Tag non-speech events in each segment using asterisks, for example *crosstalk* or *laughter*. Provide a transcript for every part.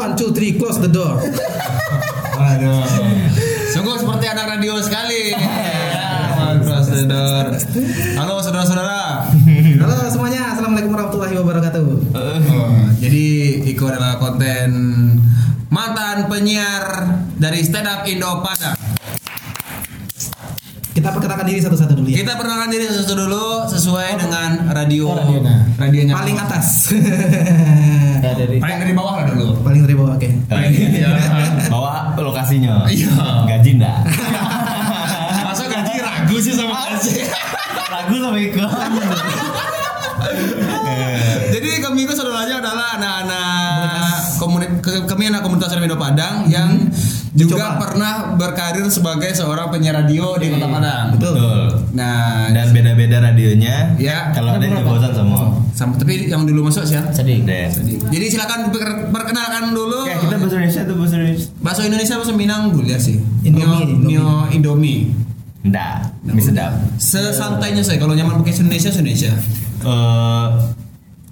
One, two, three, close the door. Aduh. Sungguh seperti anak radio sekali. Close the door. Halo saudara-saudara. Halo semuanya, assalamualaikum warahmatullahi wabarakatuh. Oh, jadi Iko adalah konten mantan penyiar dari Stand Up Indo Padang. Kita perkenalkan diri satu-satu dulu ya. Kita perkenalkan diri sesuatu dulu sesuai dengan radio Oh, radionya. radionya Paling atas. *laughs* Ya, dari Paling dari bawah lah dulu. Paling dari bawah, oke. Iya. bawa lokasinya Iya. gaji ndak *laughs* Masa gaji ragu sih sama gaji. *laughs* ragu sama Iko Jadi kami itu saudaranya adalah anak-anak komunitas kami anak komunitas Radio Padang yang juga Coba. pernah berkarir sebagai seorang penyiar radio di Kota Padang. betul Nah, dan beda-beda radionya Ya. kalau ada yang bosan semua sama tapi yang dulu masuk sih ya. sedih. deh Jadi silakan per- perkenalkan dulu Oke, kita bahasa Indonesia tuh bahasa Indonesia bahasa Indonesia bahasa Minang boleh sih. Indomie, Mio, Mio Indomie. ndak mie sedap Sesantainya saya kalau nyaman pakai Indonesia Indonesia. Eh,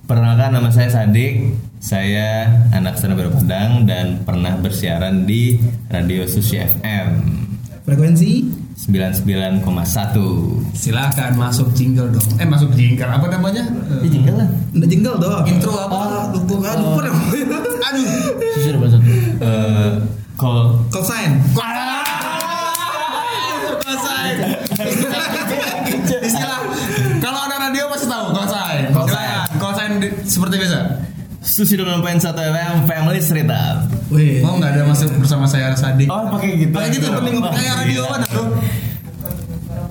perkenalkan nama saya Sadik saya anak Senabero Padang dan pernah bersiaran di Radio Susi FM Frekuensi 99,1 Silakan masuk jingle dong. Eh masuk jingle apa namanya? Eh, jingle lah Udah jingle dong. Intro apa? Oh, lupa, ah, lupa dong. Aduh. Susur bahasa satu. Eh, call Call sign. Istilah kalau ada radio pasti tahu call sign. Call sign di- seperti biasa. Susi 99.1 FM Family Cerita. Wih. Oh nggak ada masuk bersama saya Sadik. Oh pakai gitu. Kayak gitu penting kayak radio mana tuh?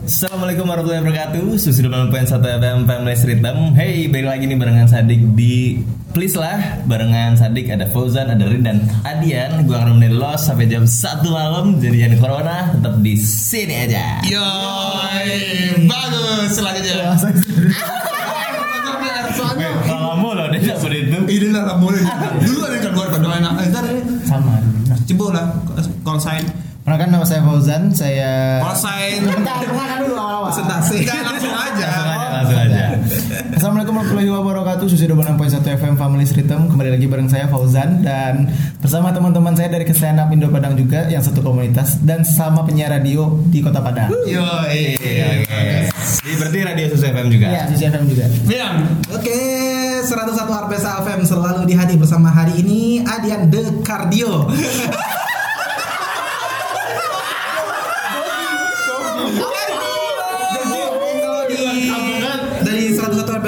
Assalamualaikum warahmatullahi wabarakatuh. Susi 99.1 FM Family Cerita. Hey balik lagi nih barengan Sadik di Please lah. Barengan Sadik ada Fauzan, ada Rin dan Adian. Gue akan nemenin lo sampai jam 1 malam. Jadi jangan corona tetap di sini aja. Yoi, bagus selanjutnya. Soalnya Kalau lo dia dapat itu ini lah mulai dulu ada yang kedua kedua enak. Ntar ya. Sama dulu. Coba lah call sign. Perkenalkan nama saya Fauzan, saya Call sign. Bentar, perkenalkan dulu awal-awal. Presentasi. Enggak langsung aja. Langsung aja, langsung aja Assalamualaikum warahmatullahi wabarakatuh. Susi 26.1 FM Family Rhythm Kembali lagi bareng saya Fauzan. Dan bersama teman-teman saya dari Stand Up Indo Padang juga Yang satu komunitas. Dan sama penyiar radio di kota Padang. Yoi. Oke Jadi berarti Radio Susi FM juga? Iya, Susi FM juga. Biang. Oke, 101 Arpesa FM selalu di hati bersama hari ini Adian The Cardio. *laughs*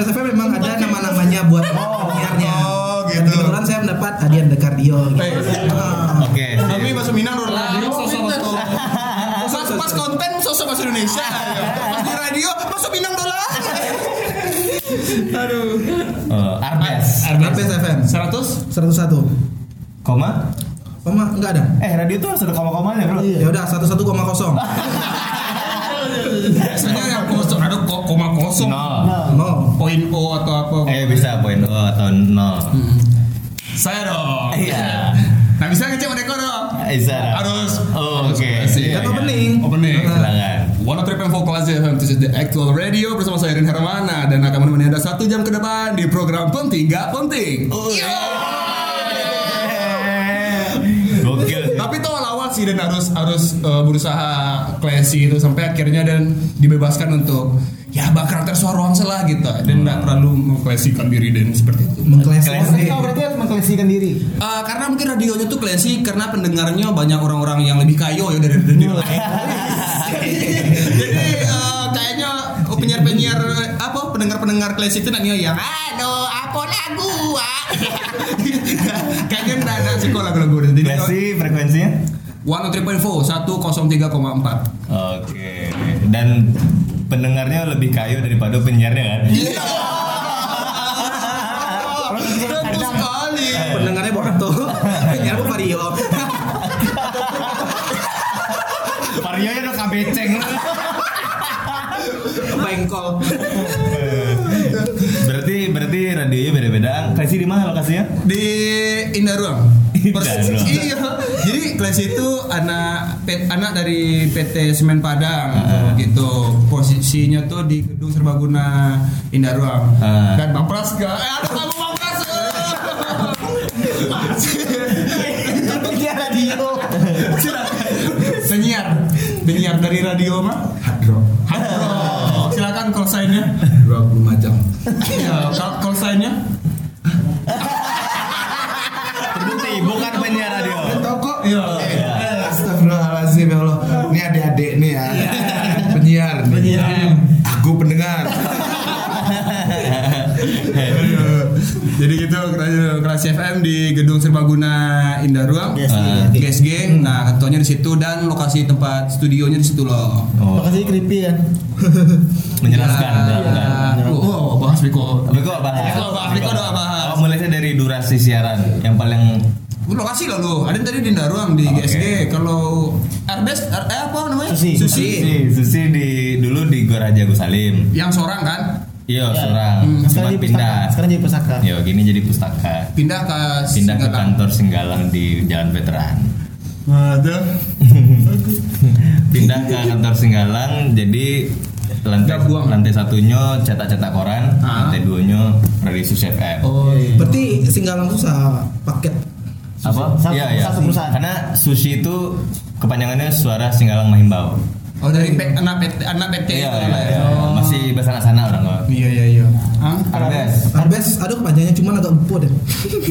101 Arpesa FM memang ada nama-namanya buat penyiarnya. *laughs* Oh, Dan gitu. kebetulan saya mendapat Adian The Cardio. Gitu. Eh, Ah. Oke Kami bahasa Minang dulu radio sosok masuk. Pas pas konten sosok bahasa Indonesia. Pas di radio masuk Minang dulu. *laughs* Aduh. Eh, Arbes Arpesa FM 100 101. Koma Koma enggak ada. Eh radio tuh harus ada koma-komanya bro Ya udah 11,0. Biasanya yang kosong ada koma kosong. Nol Nol. Poin O atau apa. Eh bisa poin O atau nol Saya dong. Iya Nah bisa ngecek Odeko dong. Bisa Harus. Oh, harus oke. Kan opening. Opening. Silakan. One of Trip and Kelas FM This is the actual radio bersama saya Rin Hermana dan akan menemani Anda satu jam ke depan di program penting gak penting. Gokil sih dan harus harus uh, berusaha classy itu sampai akhirnya dan dibebaskan untuk ya bakar karakter suara ruang lah gitu dan tidak terlalu mengklasikan diri dan seperti itu. Mengklasikan. Oh, berarti harus mengklasikan diri Uh, karena mungkin radionya tuh classy karena pendengarnya banyak orang-orang yang lebih kayo ya dari lain. Jadi uh, kayaknya penyiar-penyiar apa pendengar-pendengar classy itu nanti yang aduh apa lagu ah." *laughs* kayaknya enggak ada sekolah lagu-lagu jadi Klasi frekuensinya? One Trip Info 103,4 Oke Dan pendengarnya lebih kayu daripada penyiarnya kan? Tentu sekali Pendengarnya Borato. Penyiar apa Vario. Varionya udah kabeceng Bengkol. Berarti berarti radionya beda-beda Klasi di mana lokasinya? di Indah Ruang. Persis- Indah Ruang. iya jadi kelas itu anak pet, anak dari PT Semen Padang uh. gitu. Posisinya tuh di gedung serbaguna Indah Ruang. Uh. dan Bang Praska eh ada kamu Bang Praska *laughs* dia radio penyiar. Penyiar dari radio mah hadro hadro silakan call sign-nya. 25 jam. Ya call sign-nya. Iya. Eh, Astagfirullahaladzim ya Allah. Ini adik-adik nih ya. Penyiar. nih. Penyiar. Aku pendengar. Jadi gitu Kelas FM di Gedung Serbaguna Indah Ruang. GSG. Ah, GSG. Nah, ketuanya di situ dan lokasi tempat studionya di situ loh. Oh, Makasih creepy kan. menjelaskan, Ya, menjelaskan. Oh, bahas Biko. Kok bahas? Biko, bahas Biko doang bahas. Oh, mulainya dari durasi siaran yang paling Lokasi lah lu. Ada tadi di Indah Ruang di Oke. GSG. Kalau Arbes, Ar- eh apa namanya? Susi. Susi. Susi, Susi di dulu di Goraja Gusalim. Yang seorang kan Iya, Ya. seorang. Hmm, Cuma sekarang jadi pustaka. pindah. Sekarang jadi pusaka. Yo, gini jadi pustaka. pindah ke Pindah ke Singgalang. kantor Singgalang di Jalan Veteran. Ada. *laughs* Pindah ke kantor Singgalang jadi lantai buang. lantai satunya cetak-cetak koran, Ah. lantai duanya Radio Sus FM. Oh iya. Berarti Singgalang susah paket. Apa? Satu- Iya, iya. satu perusahaan. Karena sushi itu kepanjangannya suara Singgalang Mahimbau. Oh dari P, anak PT, anak PT Iya, itu iya, lah ya. iya. Oh. Masih bahasa sana orang kok. Iya iya iya. Hah? Arbes. Arbes, aduh kepanjangannya cuma agak lupa deh.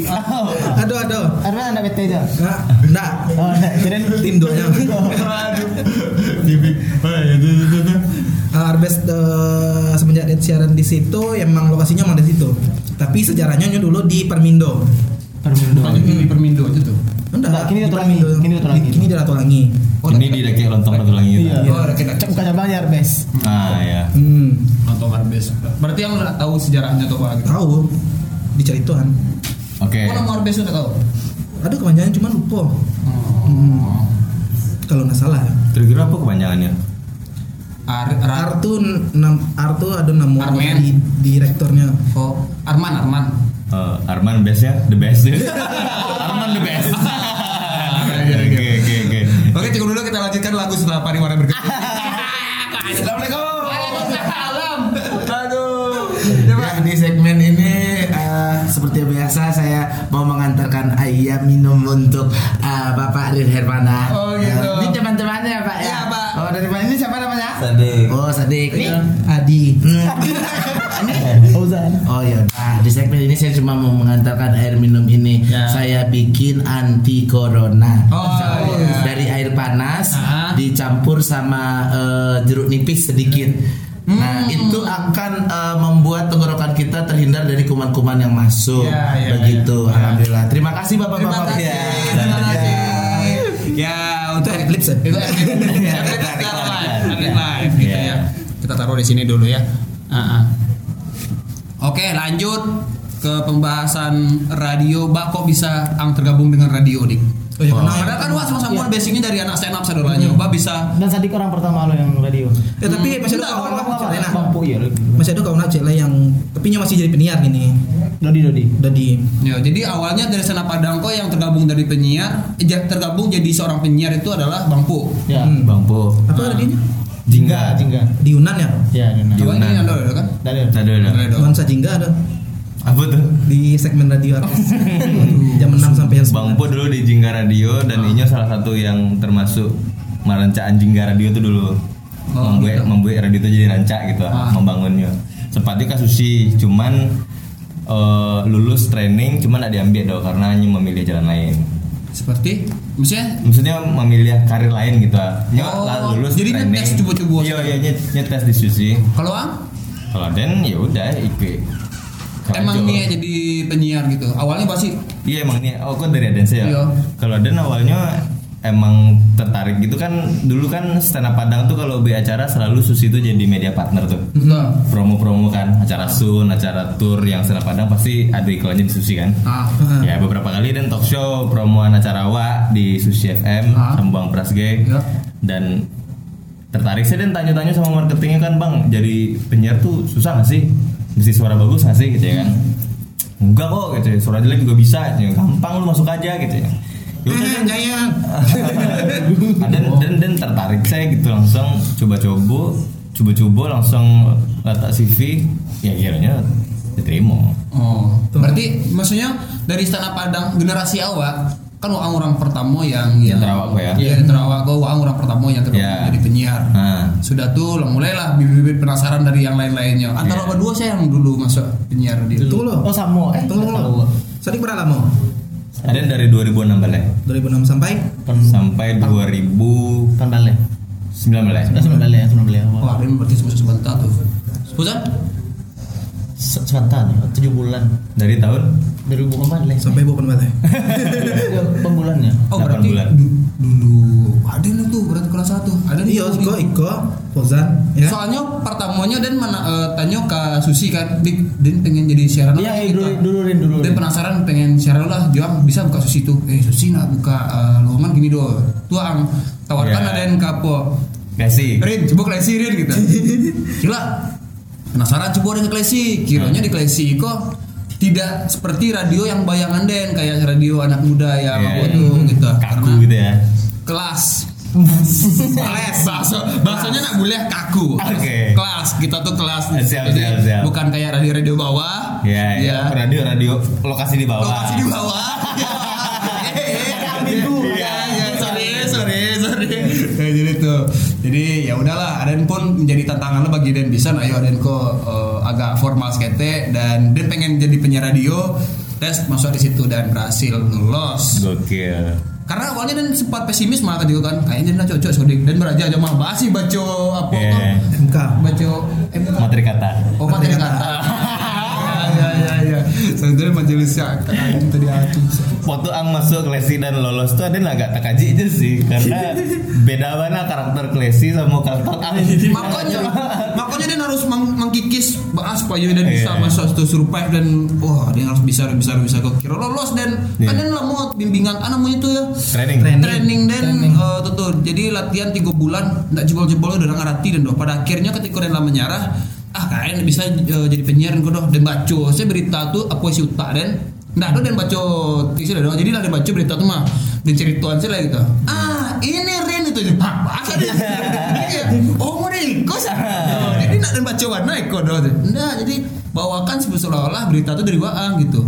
*laughs* aduh aduh. Arman anda bete aja. Nah, enggak. Oh, jadi *laughs* Tindonya. Aduh. Oh iya itu itu itu. Uh, Arbes eh, semenjak siaran di situ, emang lokasinya emang di situ. Tapi sejarahnya dulu di Permindo. Permindo. Lanjut di Permindo aja tuh. Enggak, Enggak, kini di Ratu Langi. Permindo. Kini Ratu Langi. Kini di Ratu Langi. Oh, Ini di daki lontong satu lagi gitu. Iya. Oh, kita Cek bukan cabangnya Arbes. Ah, ya. Hmm, nonton Arbes. Berarti yang udah tahu sejarahnya tuh gitu. tahu dicerituan. Oke. Oh, nama Arbes udah tahu. Aduh kepanjangannya cuma lupa. Oh. Kalau nggak salah ya. Kira-kira apa kepanjangannya? Ar, Ar, Artu nam Artu ada nama Armen. di direktornya. oh, Arman Arman. Eh, Arman bestnya the best. *laughs* Arman the best. *laughs* Oke, Oke oke. oke cukup dulu kita lanjutkan lagu setelah pariwara berikut. *laughs* Assalamualaikum. Waalaikumsalam. Aduh. Ya, di segmen ini eh, seperti biasa saya mau mengantarkan ayam minum untuk eh, Bapak Rin Hermana. Oh, gitu. Eh, ini teman-temannya Pak ya. Iya, Pak. Oh dari mana ini siapa namanya? Sadik. Oh Sadik. Ini Iya. Adi. Fauzan. Oh ya, nah, di segmen ini saya cuma mau mengantarkan air minum ini. Ya. Saya bikin anti corona. Oh, iya. Dari air panas Ah. dicampur sama eh, jeruk nipis sedikit. Nah, Hmm. itu akan eh, membuat tenggorokan kita terhindar dari kuman-kuman yang masuk. Ya, ya, Begitu. ya. Alhamdulillah. Terima kasih Terima Bapak-bapak. kasih. Ya. Terima kasih. Ya, untuk Eclipse ya? Itu live, Eclipse live gitu Iya. ya. Kita taruh di sini dulu ya. Ah, ah. Oke, lanjut ke pembahasan radio. Mbak kok bisa ang tergabung dengan radio, Dik? Oh, iya, karena- Padahal kan Wak sama-sama Iya. basicnya dari anak stand up sadolanya. Mbak bisa Dan Sadik orang pertama lo yang radio. Ya, tapi masih ada kawan Bapak, lah Cele nah. Bampu ya. Masih ada kawan Cele yang tapi masih jadi penyiar gini. Dodi Dodi. Udah di Ya, jadi awalnya dari sana Padangko yang tergabung dari penyiar, eh, tergabung jadi seorang penyiar itu adalah Bang Pu. Ya. Hmm. Bang Po. apa radinya? Jingga. Jingga. Di Yunan ya? Ya. Di- Coba ini Yunan. ada ada kan? Dari. Ada. Nuansa Jingga ada Apa tuh? di segmen radio Artis. jam 6 sampai jam 9. Bang Po dulu di Jingga Radio dan Inyo salah satu yang termasuk merancaan Jingga Radio itu dulu. Oh, membuat gitu. membuat radio itu jadi rancak gitu, Ah. membangunnya. Sempatnya kasusi, cuman eh, lulus training cuman tidak diambil dong karena hanya memilih jalan lain. Seperti maksudnya Maksudnya memilih karir lain gitu. Nyo Oh, lulus jadi training. ngetes coba-coba. Iya iya nyet, nyetes di susi. kalau Ang Kalau Den ya udah ikut. Emang dia jadi penyiar gitu. Awalnya pasti Iya emang nih, oh kok dari Adense ya? Iya. Kalau Aden awalnya emang tertarik gitu kan dulu kan stand up Padang tuh kalau be acara selalu Susi itu jadi media partner tuh. enggak. Promo-promo kan, acara sun, acara tour yang stand up Padang pasti ada iklannya di Susi kan. Ah, *laughs* Ya beberapa kali dan talk show promoan acara wa di Susi FM Ah. sama Bang Prasge Iya. dan tertarik saya dan tanya-tanya sama marketingnya kan bang jadi penyiar tuh susah gak sih mesti suara bagus gak sih gitu ya kan? Enggak kok gitu ya. Suara jelek juga bisa gitu ya. gampang lu masuk aja gitu ya. Ya udah, Eh, Giant. dan, dan dan tertarik. Saya gitu langsung coba-coba coba-coba langsung letak CV ya kiranya diterima. Oh, berarti maksudnya dari up Padang generasi awal kan Waang orang pertama yang Yang terawak ya? Iya, yang terawak kok Waang orang pertama yang terdapat Iya. jadi penyiar. Nah. Sudah tuh lah, mulailah bibit-bibit penasaran dari yang lain-lainnya. Antara Iya. berdua saya yang dulu masuk penyiar di Tunggu lo. Oh sama eh Tunggu nggak lo. tahu. Sadik berapa lama? Ada dari 2006 balik 2006 sampai sampai 2019 Pan balik. Eh sembilan balik ya sembilan balik. Wah, ini berarti sebentar tuh. Sebentar? Se- Sebentar nih, tujuh bulan. dari tahun 2004 lah. sampai bukan balik. Pembulannya. Oh, Delapan berarti bulan. du- dulu ada nih tuh berarti kelas 1. Ada nih. Iya, Iko. Iko, Fozan, ya. Soalnya pertamanya dan mana eh, tanya ke Susi kan, Dik, Din pengen jadi siaran Iya, iya, dulu dulu Rin dulu. Dia penasaran pengen siaran lah, Joang bisa buka Susi tuh. Eh Susi nak buka eh, lowongan gini doh. Tuang tawarkan Iya. ada yang kapo. kasih Rin, coba klesi Rin gitu. *laughs* Gila. Penasaran coba ke klesi. Kiranya di klesi kok tidak seperti radio yang bayangan Den kayak radio anak muda yang Iya, apa iya. tuh gitu. kaku Karena gitu ya. kelas. *laughs* Kelas. Bahasa bahasanya nak boleh kaku. Oke. kelas. Kita tuh kelas. Siap, jadi siap, siap. bukan kayak radio radio bawah ya ya radio radio lokasi di bawah. Lokasi di bawah. *laughs* Iya, iya, sorry, sorry, sorry. Ya, jadi tuh, jadi ya udahlah. Aden pun menjadi tantangan lah bagi Den bisa. Ayo Aden kok eh, agak formal skete dan Den pengen jadi penyiar radio. Tes masuk di situ dan berhasil lolos. gokil Karena awalnya dan sempat pesimis malah tadi kan kayaknya dia cocok sodik dan beraja aja mah masih baca apa kok MK. baca eh, materi kata oh materi kata. *laughs* Ya ya ya. Sebenarnya majelis ya kan tadi aku. waktu ang masuk klesi dan lolos tuh ada agak tak kaji aja sih karena *laughs* beda mana karakter klesi sama karakter ang *laughs* makanya makanya dia harus mang- mengkikis bahas supaya dia bisa Iya. masuk situ survive dan wah dia harus bisa bisa bisa kok kira lolos dan kan dia lah mau bimbingan namanya itu ya training Training. training dan eh, tuh, tuh. jadi latihan tiga bulan nggak jebol-jebol udah ngerti dan doh pada akhirnya ketika dia lah menyerah ah kayaknya bisa eh, jadi penyiar kok doh dan baca saya berita tuh apa isi utak dan? Nggak ada dan baca isi doh jadi lah dia baca berita tuh mah dan cerituan sih lah gitu. Ah ini Rin itu. Apa *laughs* oh mau diikut? Oh, jadi nggak dan baca warna ikut doh nah jadi bawakan seolah-olah berita tuh dari Waang gitu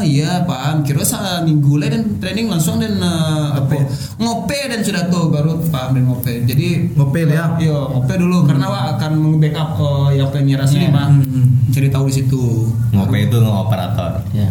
Oh iya paham kira salah minggu lah dan training langsung dan eh, apa ngope dan sudah tuh baru paham dan ngope jadi Ngope ya. iya ngope dulu karena wah akan meng-backup eh, yang penyiar asli Iya. mah Hmm. cari tahu di situ ngope itu ngoperator Ya.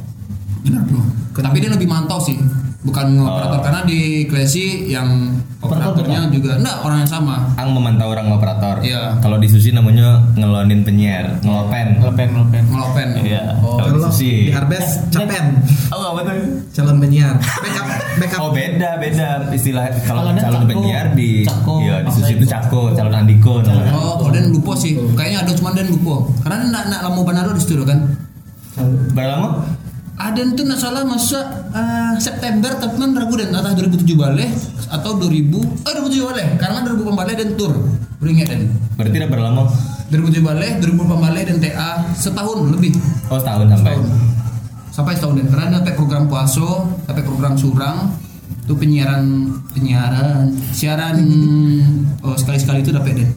benar bro tapi dia lebih mantau sih bukan operator Oh. karena di Klesi yang Operator operatornya juga enggak orang yang sama ang memantau orang operator Iya. kalau di susi namanya ngelonin penyiar ngelopen Ngelopen ngelopen. ngelopen iya Oh, kalau di susi di Harbes capen, oh apa tuh calon penyiar. Backup, backup. Oh beda beda istilah kalau calon penyiar di Cako. iya di susi itu cako calon andiko namanya. Oh, kalau dan lupa sih. Kayaknya ada cuma dan lupa. Karena nak nak lama banaro di studio kan. berapa lama Ada itu nak salah masa eh, September kan ragu dan atau 2007 balik atau 2000 oh 2007 balik karena 2000 balik dan tour beringat dan. Berarti udah berapa lama? 2007 balik 2000 balik dan TA setahun lebih. Oh setahun sampai? Setahun. Sampai setahun dan karena sampai program puaso sampai program surang. Itu penyiaran penyiaran siaran oh, sekali sekali itu dapat dan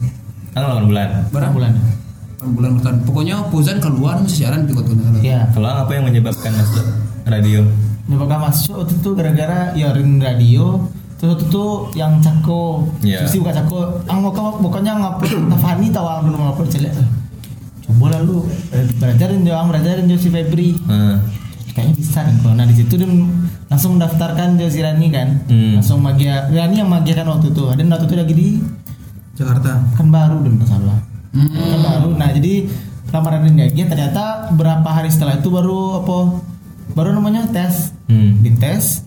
kan 8 bulan. Berapa bulan. Bulan bertahan pokoknya Pozan keluar masih siaran juga tuh Ya. kalau ang apa yang menyebabkan masuk radio. Nyebabkan masuk waktu itu gara-gara ya ring radio. Terus waktu itu yang cako. Iya. Susi buka cako. Ang buka pokoknya ngupload Tafani tahu ang belum ngupload celek coba lalu belajarin jo ang belajarin jo si Febri. Hmm. kayaknya bisa kan kalau nah di situ dia langsung mendaftarkan jo si Rani kan? Hmm. langsung magia Rani yang magia kan waktu itu. Dan waktu itu lagi di Jakarta. kan baru dan salah Hmm. kan baru nah jadi lamaran dan gajian ternyata berapa hari setelah itu baru apa baru namanya tes Hmm. di tes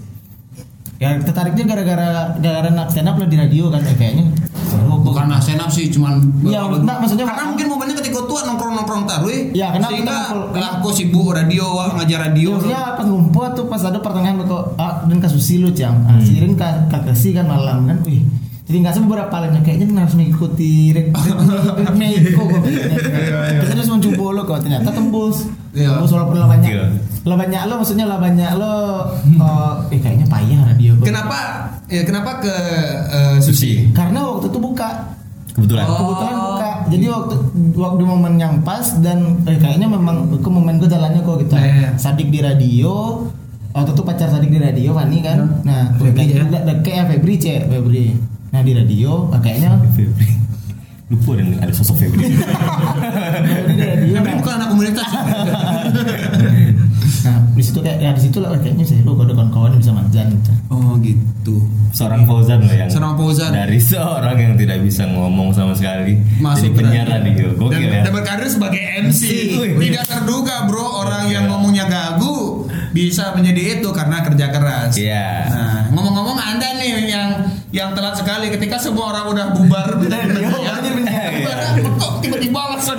ya tertariknya gara-gara gara-gara nak stand up lah di radio kan ya, kayaknya seru kok. bukan nah senap sih cuman Iya, enggak, maksudnya- karena mungkin momennya ketika tua nongkrong nongkrong taruh Iya, karena sehingga lah aku sibuk radio wah ngajar radio Iya, maksudnya pas ngumpul tuh pas ada pertengahan kok ah, dan kasus lu cang ah, Hmm. sirin ka kasih kan malam kan wih jadi nggak semua beberapa lainnya kayaknya harus mengikuti Meiko kok kita terus mencoba lo kok ternyata tembus Iya. tembus walaupun lah banyak lah banyak lo maksudnya lah banyak lo oh, eh kayaknya payah radio kenapa ya kenapa ke eh, sushi karena waktu itu buka kebetulan Oh. kebetulan buka jadi waktu waktu momen yang pas dan eh, kayaknya memang ke momen gue jalannya kok gitu Iya. sadik di radio waktu itu pacar Sadik di radio Fani kan nah Febri ya? dek dek ya Febri cek Febri nah di radio kayaknya Febri. Lupa dan ada sosok Febri. Febri nah, bukan anak komunitas. *laughs* nah di situ kayak ya di situ lah kayaknya sih lu ada kawan-kawan yang bisa manjan gitu Oh gitu. Seorang Fauzan loh yang Seorang Fauzan. dari seorang yang tidak bisa ngomong sama sekali Masuk jadi penyiar radio. Dan, Gokil ya. dan berkarir sebagai MC. *laughs* Tidak terduga bro orang yang ngomongnya gagu bisa menjadi itu karena kerja keras. Iya. Nah, ngomong-ngomong Anda nih yang yang telat sekali ketika semua orang udah bubar menjadi *laughs* penyiar, bubar, kok tiba-tiba langsung.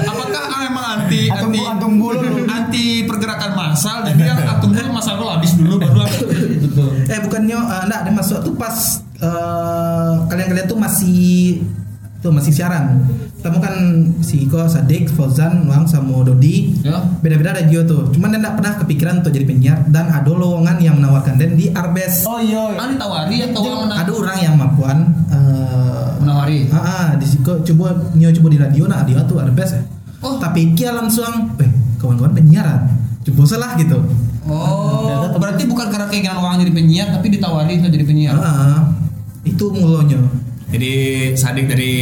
Apakah memang anti Atung- anti lu. anti pergerakan massal jadi yang atung bulu massal lu habis dulu baru gitu. Eh bukannya uh, enggak ada masuk tuh pas eh, kalian-kalian tuh masih tuh masih siaran. Kamu kan si Iko, Sadik, Fauzan, Wang sama Dodi. Ya. Beda-beda radio tuh. Cuman dia pernah kepikiran untuk jadi penyiar dan ada lowongan yang menawarkan dan di Arbes. oh iya Ah, ditawari atau mana? Ada orang yang mampuan eh menawari. Ah, ah, di Siko coba nyo coba di radio nah dia tuh Arbes. Oh. Tapi kia langsung, eh kawan-kawan penyiaran. Coba salah gitu. Oh, berarti bukan karena keinginan orang jadi penyiar, tapi ditawari untuk jadi penyiar. Ah, itu mulanya. Jadi Sadik dari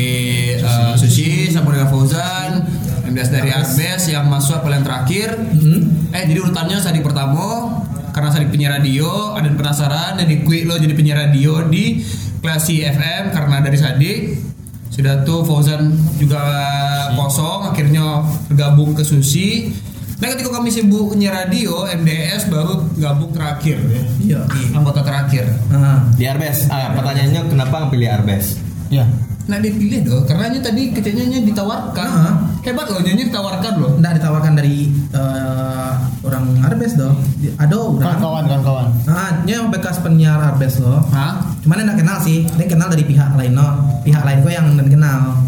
uh, Sushi, sama dengan Fauzan, MDS dari Arbes yang masuk paling terakhir. Hmm. Eh, jadi urutannya Sadik pertama karena Sadik penyiar radio, ada penasaran dan di quick lo jadi penyiar radio di Klasi FM karena dari Sadik. Sudah tuh Fauzan juga kosong, akhirnya bergabung ke Sushi. Nah ketika kami sibuk penyiar radio, MDS baru gabung terakhir ya. Iya. Anggota terakhir. Ah. Di Arbes. Ah, pertanyaannya kenapa pilih Arbes? ya Nah dipilih dong, karena nya tadi kecilnya ditawarkan. Ah. Hebat loh, nyanyi ditawarkan loh. Nggak ditawarkan dari eh, orang Arbes dong. Ada orang. kawan-kawan kawan-kawan Ah, dia bekas penyiar Arbes loh. Hah? Cuman dia nggak kenal sih. Dia kenal dari pihak lain loh. Pihak lain kok yang kenal.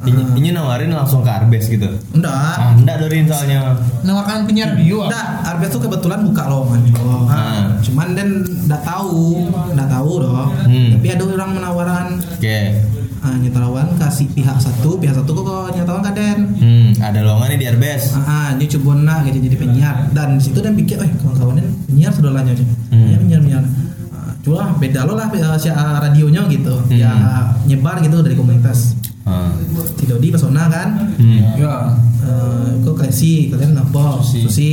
Ini, ini nawarin langsung ke Arbes gitu. Enggak. Ah, enggak Dorin soalnya. Nawarkan penyiar radio. Enggak, Arbes tuh kebetulan buka lowongan juga. Ah. Cuman dan enggak tahu, enggak tahu dong. Hmm. Tapi ada orang menawaran Oke. ah, nyetawan kasih pihak satu, pihak satu kok nyetawan ke Den. Hmm, ada lowongan nih di Arbes. Ah, ah, dia coba nak gitu jadi penyiar dan di situ dan pikir, eh kawan-kawannya penyiar sudah lanjut aja. Hmm. Ya penyiar penyiar. Ah, Cuma beda lo lah si ah, radionya gitu, Hmm. ya nyebar gitu dari komunitas. Ah. Si Dodi pesona kan, Hmm. Ya. eh, kok klesi kalian apa? Susi. Susi.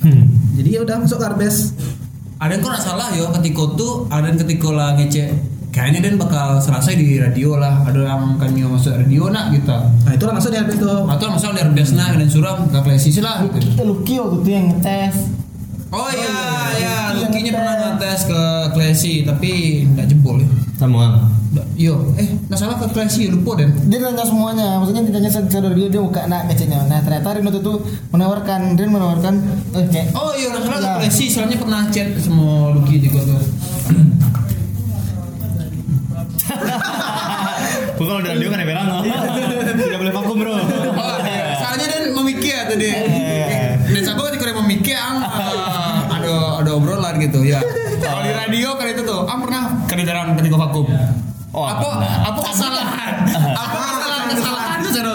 Hmm. Jadi ya udah masuk ke Arbes. Ada yang kok salah yo ketika tuh ada yang ketika lah ngece kayaknya dan bakal selesai di radio lah ada yang kan yang masuk radio nak gitu Nah itulah masuk di Arbes tuh. atau masuk dari Arbesna dan suram ke Klesis lah gitu. kita Lucky waktu itu yang ngetes Oh iya, iya. ya, Lucky Lukinya pernah ngetes. ngetes ke Klesi tapi nggak jebol ya. Sama. Yo, eh, nggak salah ke Klesi lupa dan. dia tanya semuanya maksudnya ditanya sadar dia dia buka nak ngeceknya nah ternyata Rino tuh menawarkan Rin menawarkan eh kayak Oh iya, nggak salah Ya. ke Klesi soalnya pernah chat sama Luki juga tuh. Gua kalau di radio *laughs* kan ya Tidak boleh vakum, Bro. Oh, iya. Soalnya dan memikir tadi. Dan saya ketika dia memikir, ang eh, ada ada obrolan gitu ya. Kalau di radio kan itu tuh, ang pernah kedengaran ketika vakum. Oh, apa apa kesalahan? Apa kesalahan kesalahan itu